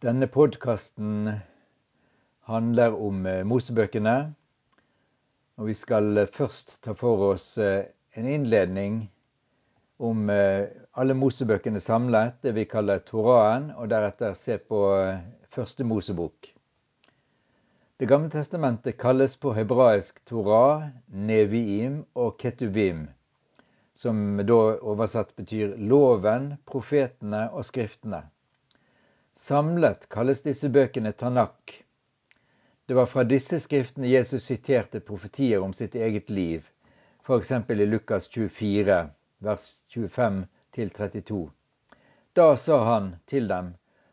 Denne podkasten handler om eh, Mosebøkene. Og vi skal eh, først ta for oss eh, en innledning om alle Mosebøkene samlet, det vi kaller Toraen, og deretter se på første Mosebok. Det gamle testamentet kalles på hebraisk Torah, Neviim og Ketuvim, som da oversatt betyr loven, profetene og skriftene. Samlet kalles disse bøkene Tanak. Det var fra disse skriftene Jesus siterte profetier om sitt eget liv, f.eks. i Lukas 24, vers 25-32. Da sa han til dem,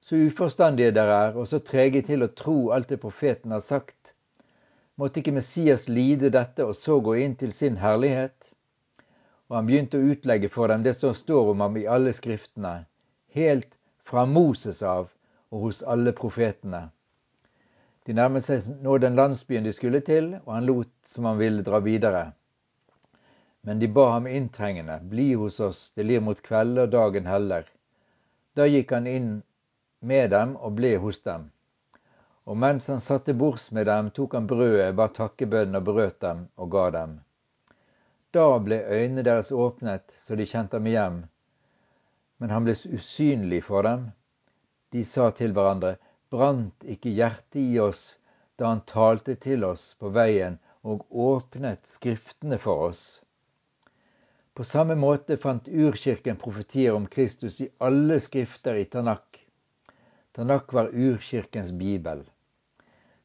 så uforstandige dere er, og så trege til å tro alt det profeten har sagt. Måtte ikke Messias lide dette og så gå inn til sin herlighet? Og han begynte å utlegge for dem det som står om ham i alle skriftene, helt fra Moses av og hos alle profetene. De nærmet seg nå den landsbyen de skulle til, og han lot som han ville dra videre. Men de ba ham inntrengende, bli hos oss, det lir mot kveld og dagen heller. Da gikk han inn med dem og ble hos dem. Og mens han satte bords med dem, tok han brødet, bar takkebønnen og brøt dem og ga dem. Da ble øynene deres åpnet, så de kjente ham igjen, men han ble usynlig for dem. De sa til hverandre, brant ikke hjertet i oss da han talte til oss på veien og åpnet Skriftene for oss? På samme måte fant urkirken profetier om Kristus i alle skrifter i Tanak. Tanak var urkirkens bibel.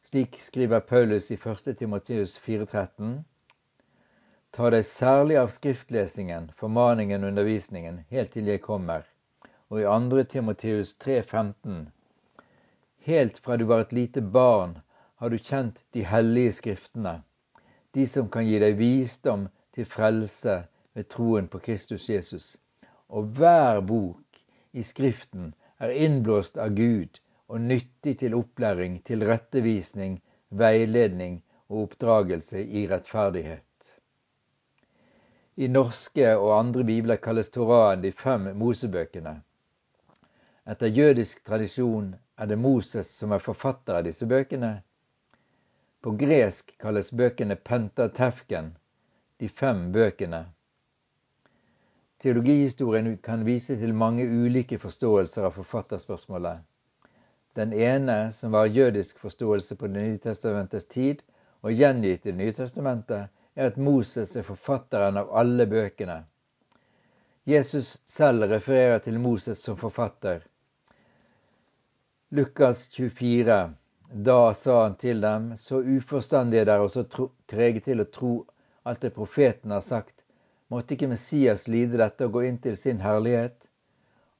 Slik skriver Paulus i 1. Timoteus 4,13. Ta deg særlig av skriftlesingen, formaningen og undervisningen, helt til jeg kommer. Og i 2. Timoteus 3,15. Helt fra du var et lite barn, har du kjent de hellige skriftene, de som kan gi deg visdom til frelse ved troen på Kristus Jesus. Og hver bok i Skriften er innblåst av Gud og nyttig til opplæring, til rettevisning, veiledning og oppdragelse i rettferdighet. I norske og andre bibler kalles Toraen de fem Mosebøkene. Etter jødisk tradisjon er det Moses som er forfatter av disse bøkene. På gresk kalles bøkene Pentatefken, de fem bøkene. Teologihistorien kan vise til mange ulike forståelser av forfatterspørsmålet. Den ene, som var jødisk forståelse på Det nye testamentets tid, og gjengitt i Det nye testamentet, er at Moses er forfatteren av alle bøkene. Jesus selv refererer til Moses som forfatter. Lukas 24. Da sa han til dem, så uforstandige dere og så trege til å tro alt det profeten har sagt, måtte ikke Messias lide dette og gå inn til sin herlighet?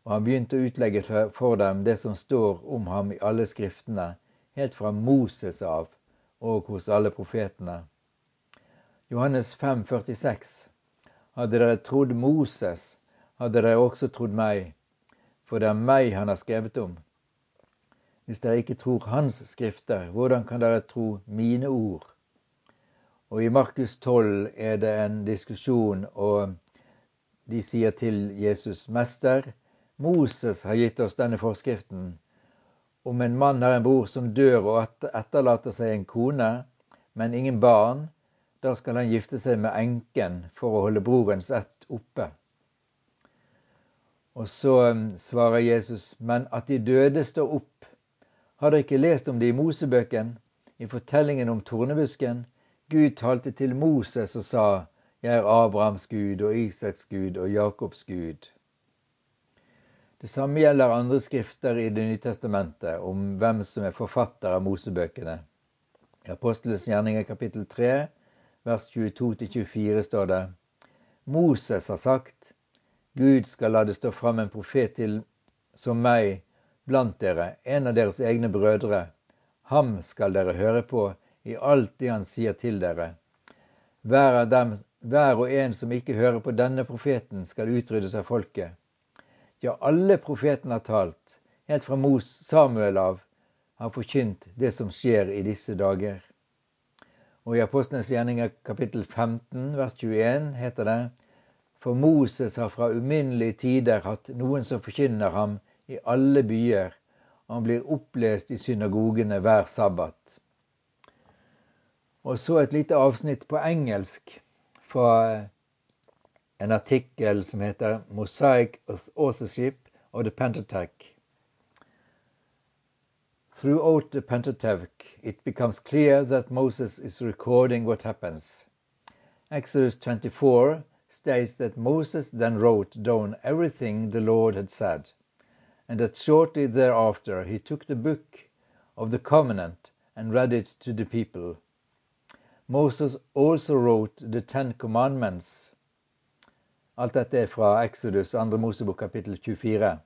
Og han begynte å utlegge for dem det som står om ham i alle skriftene, helt fra Moses av og hos alle profetene. Johannes 5, 46. Hadde dere trodd Moses, hadde dere også trodd meg, for det er meg han har skrevet om. Hvis dere ikke tror hans skrifter, hvordan kan dere tro mine ord? Og i Markus 12 er det en diskusjon, og de sier til Jesus, Mester, Moses har gitt oss denne forskriften. Om en mann har en bror som dør og etterlater seg en kone, men ingen barn, da skal han gifte seg med enken for å holde brorens ett oppe. Og så um, svarer Jesus, men at de døde står opp. Har dere ikke lest om det i Mosebøken, i fortellingen om tornebusken? Gud talte til Moses og sa, jeg er Abrahams Gud og Isaks Gud og Jakobs Gud. Det samme gjelder andre skrifter i Det nye testamentet om hvem som er forfatter av Mosebøkene. I Apostelens gjerninger kapittel 3 vers 22-24 står det Moses har sagt Gud skal la det stå fram en profet til som meg blant dere, en av deres egne brødre. Ham skal dere høre på i alt det han sier til dere. Hver, dem, hver og en som ikke hører på denne profeten, skal utryddes av folket. Ja, alle profetene har talt, helt fra Mos Samuel av, har forkynt det som skjer i disse dager. Og i Apostlenes gjerninger kapittel 15 vers 21 heter det For Moses har fra uminnelige tider hatt noen som forkynner ham i alle byer, Han blir opplest i synagogene hver sabbat. Og så et lite avsnitt på engelsk fra en artikkel som heter 'Mosaic Authorship of the Pentateuch'. Throughout the Pentateuch, it becomes clear that Moses is recording what happens. Exodus 24 states that Moses then wrote down everything the Lord had said, and that shortly thereafter he took the book of the covenant and read it to the people. Moses also wrote the Ten Commandments. Alt dette er fra Exodus 2. Mosebok kapittel 24.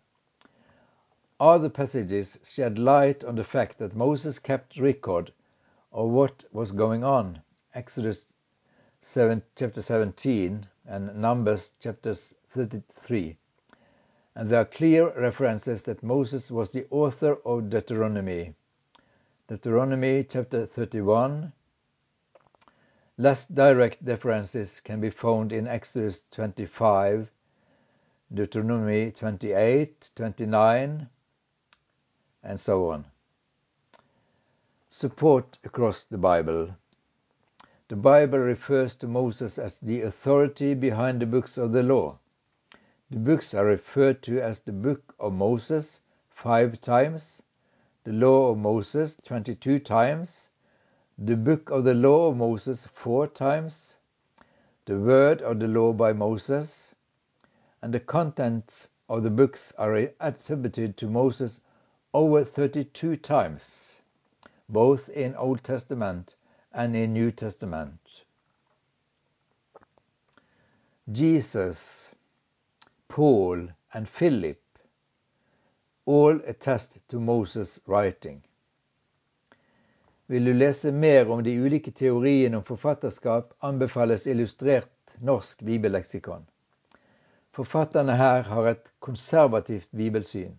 Other passages shed light on the fact that Moses kept record of what was going on. Exodus 7, chapter 17 and Numbers chapters 33. And there are clear references that Moses was the author of Deuteronomy. Deuteronomy chapter 31. Less direct references can be found in Exodus 25, Deuteronomy 28, 29, and so on. Support across the Bible. The Bible refers to Moses as the authority behind the books of the law. The books are referred to as the Book of Moses five times, the Law of Moses 22 times, the Book of the Law of Moses four times, the Word of the Law by Moses, and the contents of the books are attributed to Moses over 32 times, both in Old Testament and in New Testament. Jesus, Paul, and Philip all attest to Moses' writing. Vil du lese mer om de ulike teoriene om forfatterskap, anbefales illustrert norsk bibelleksikon. Forfatterne her har et konservativt bibelsyn.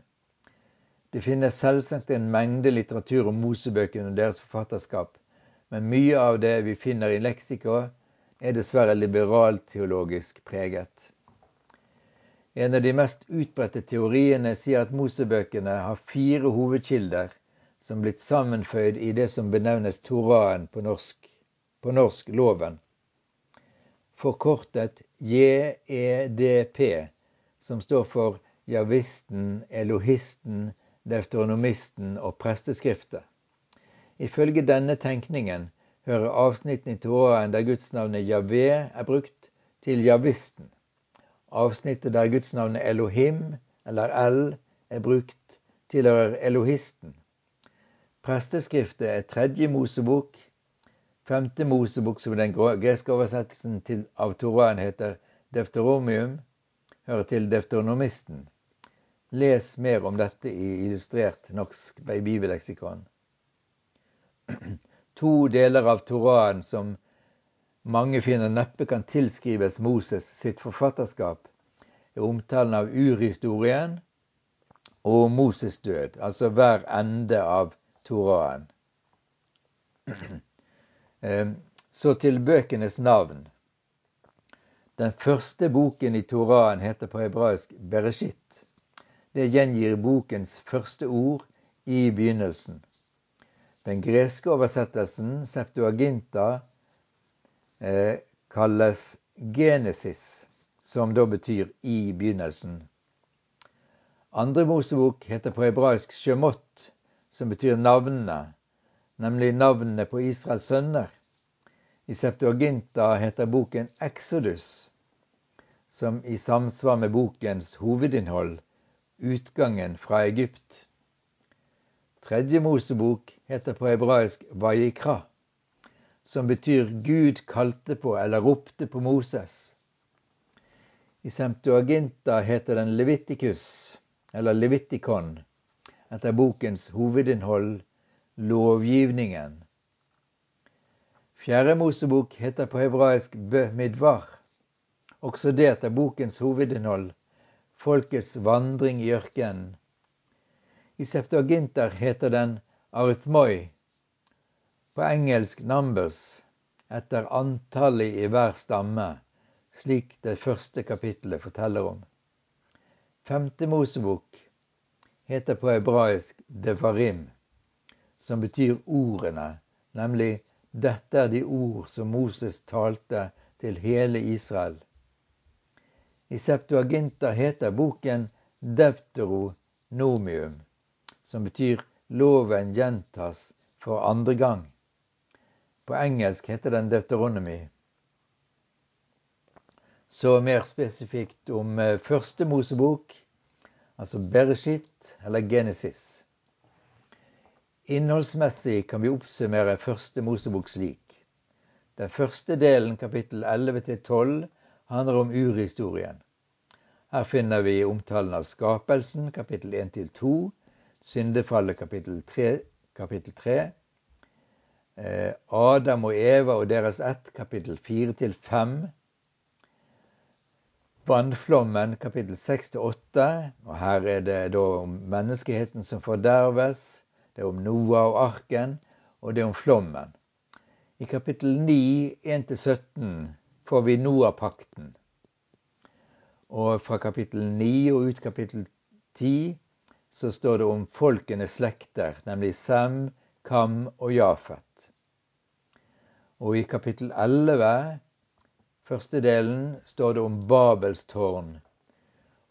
Det finnes selvsagt en mengde litteratur om Mosebøkene og deres forfatterskap, men mye av det vi finner i leksika, er dessverre liberalteologisk preget. En av de mest utbredte teoriene sier at Mosebøkene har fire hovedkilder som blitt sammenføyd i det som benevnes Toraen på norsk, på norsk loven. Forkortet JEDP, som står for javisten, elohisten, deuteronomisten og presteskriftet. Ifølge denne tenkningen hører avsnittene i Toraen der gudsnavnet Javé er brukt, til javisten. Avsnittet der gudsnavnet Elohim eller El er brukt, tilhører elohisten. Presteskriftet er tredje Mosebok. Femte Mosebok, som den greske oversettelsen av Toraen heter Defteromium, hører til defteronomisten. Les mer om dette i illustrert norsk bibelleksikon. To deler av Toraen som mange finner neppe kan tilskrives Moses sitt forfatterskap, er omtalen av urhistorien og Moses' død, altså hver ende av Toraen. Så til bøkenes navn. Den første boken i Toraen heter på hebraisk Bereshit. Det gjengir bokens første ord i begynnelsen. Den greske oversettelsen, Septuaginta, eh, kalles Genesis, som da betyr i begynnelsen. Andre Mosebok heter på hebraisk Shemot, som betyr navnene, nemlig navnene på Israels sønner. I Septuaginta heter boken Exodus, som i samsvar med bokens hovedinnhold utgangen fra Egypt. Tredje Mosebok heter på hebraisk Vayikra, som betyr Gud kalte på eller ropte på Moses. I Semtuaginta heter den Levitikus, eller Levitikon, etter bokens hovedinnhold, lovgivningen. Fjerde Mosebok heter på hebraisk Bø Midvar, også det etter bokens hovedinnhold, folkets vandring i ørkenen. I Septuaginter heter den Arithmoi, på engelsk Numbers, etter antallet i hver stamme, slik det første kapittelet forteller om. Femte Mosebok heter på hebraisk devarim, som betyr ordene, nemlig dette er de ord som Moses talte til hele Israel. I Septuaginta heter boken Deuteronomium, som betyr loven gjentas for andre gang. På engelsk heter den Deuteronomy. Så mer spesifikt om eh, første Mosebok, altså Bereshit eller Genesis. Innholdsmessig kan vi oppsummere første Mosebok slik. Den første delen, kapittel 11-12, handler om urhistorien. Her finner vi omtalen av skapelsen, kapittel 1-2, syndefallet, kapittel 3, kapittel 3 eh, Adam og Eva og deres ett, kapittel 4-5, Vannflommen kapittel 6-8. Og her er det da om menneskeheten som forderves. Det er om Noah og arken, og det er om flommen. I kapittel 9, 1-17 får vi Noah-pakten. Og fra kapittel 9 og ut kapittel 10 så står det om folkenes slekter, nemlig Sem, Kam og Jafet. Og i kapittel 11 første delen står det om Babels tårn.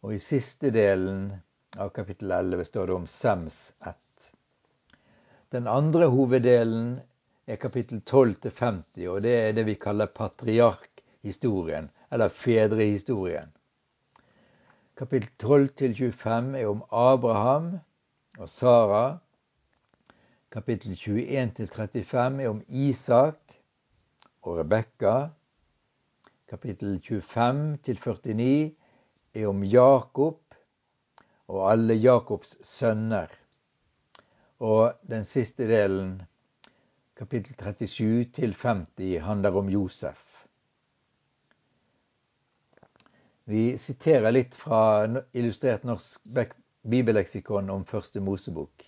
Og i siste delen av kapittel 11 står det om Sems ett. Den andre hoveddelen er kapittel 12 til 50, og det er det vi kaller patriarkhistorien, eller fedrehistorien. Kapittel 12-25 er om Abraham og Sara. Kapittel 21-35 er om Isak og Rebekka kapittel 25-49 er om Jakob og alle Jakobs sønner. Og den siste delen, kapittel 37-50, handler om Josef. Vi siterer litt fra Illustrert norsk bibelleksikon om Første Mosebok.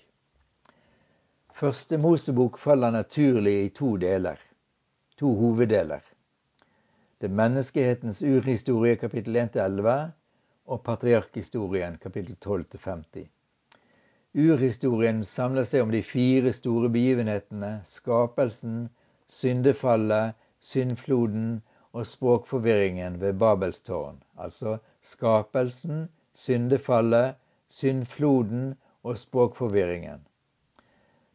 Første Mosebok faller naturlig i to deler, to hoveddeler. Det er menneskehetens urhistorie kapittel 1-11 og patriarkhistorien kapittel 12-50. Urhistorien samler seg om de fire store begivenhetene skapelsen, syndefallet, syndfloden og språkforvirringen ved Babels tårn. Altså skapelsen, syndefallet, syndfloden og språkforvirringen.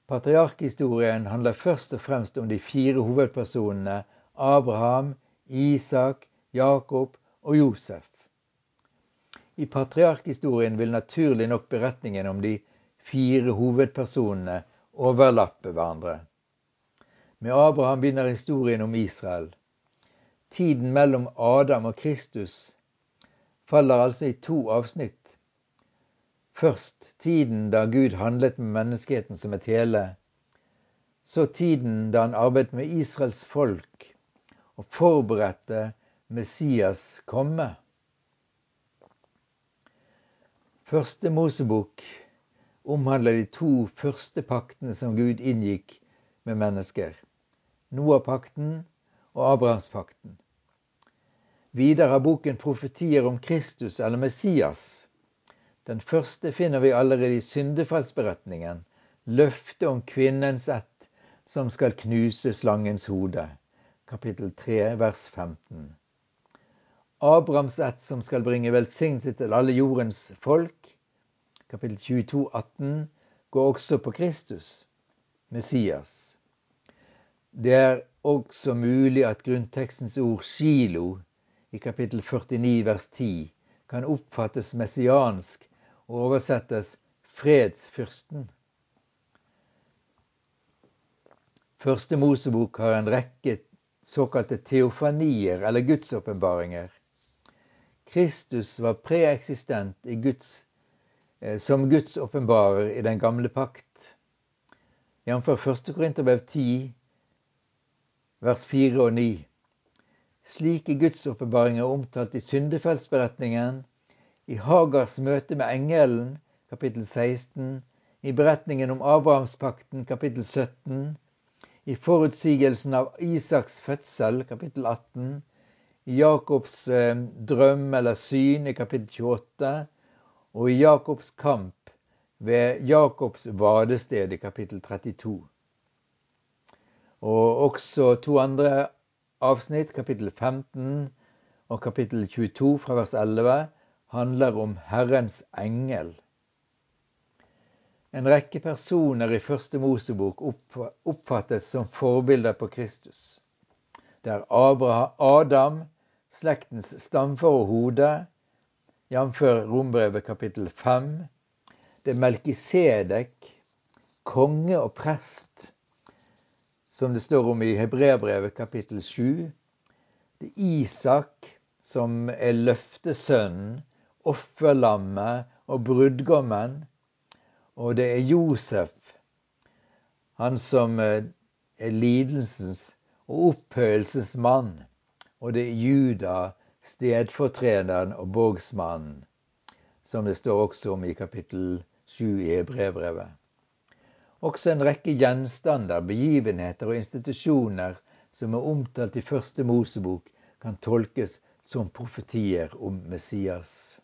Patriarkhistorien handler først og fremst om de fire hovedpersonene Abraham, Isak, Jakob og Josef. I patriarkhistorien vil naturlig nok beretningen om de fire hovedpersonene overlappe hverandre. Med Abraham begynner historien om Israel. Tiden mellom Adam og Kristus faller altså i to avsnitt. Først tiden da Gud handlet med menneskeheten som et hele. Så tiden da han arbeidet med Israels folk og forberedte Messias komme. Første Mosebok omhandler de to første paktene som Gud inngikk med mennesker. Noah-pakten og Abrahamspakten. Videre er boken profetier om Kristus eller Messias. Den første finner vi allerede i syndefallsberetningen, løftet om kvinnens ett som skal knuse slangens hode kapittel 3, vers 15. Abrahams ett som skal bringe velsignelse til alle jordens folk, kapittel 22, 18, går også på Kristus, Messias. Det er også mulig at grunntekstens ord Shilo i kapittel 49 vers 10 kan oppfattes messiansk og oversettes fredsfyrsten. Første Mosebok har en rekke såkalte teofanier eller gudsåpenbaringer. Kristus var preeksistent Guds, eh, som Guds åpenbarer i den gamle pakt. Jf. 1. Korinterbrev 10, vers 4 og 9. Slike gudsåpenbaringer er omtalt i syndefellsberetningen, i Hagars møte med engelen, kapittel 16, i beretningen om Abrahamspakten, kapittel 17, i forutsigelsen av Isaks fødsel, kapittel 18, i Jakobs eh, drøm eller syn i kapittel 28, og i Jakobs kamp, ved Jakobs vadested i kapittel 32. Og også to andre avsnitt, kapittel 15 og kapittel 22 fra vers 11, handler om Herrens engel. En rekke personer i første Mosebok oppfattes som forbilder på Kristus. Det er Abraham, Adam, slektens stamforhode, jf. Rombrevet kapittel 5. Det er Melkisedek, konge og prest, som det står om i Hebreabrevet kapittel 7. Det er Isak, som er løftesønnen, offerlammet og brudgommen. Og det er Josef, han som eh, er lidelsens og opphøyelsens mann. Og det er Juda, stedfortrederen og bogsmannen, som det står også om i kapittel 7 i brevbrevet. Også en rekke gjenstander, begivenheter og institusjoner som er omtalt i første Mosebok, kan tolkes som profetier om Messias.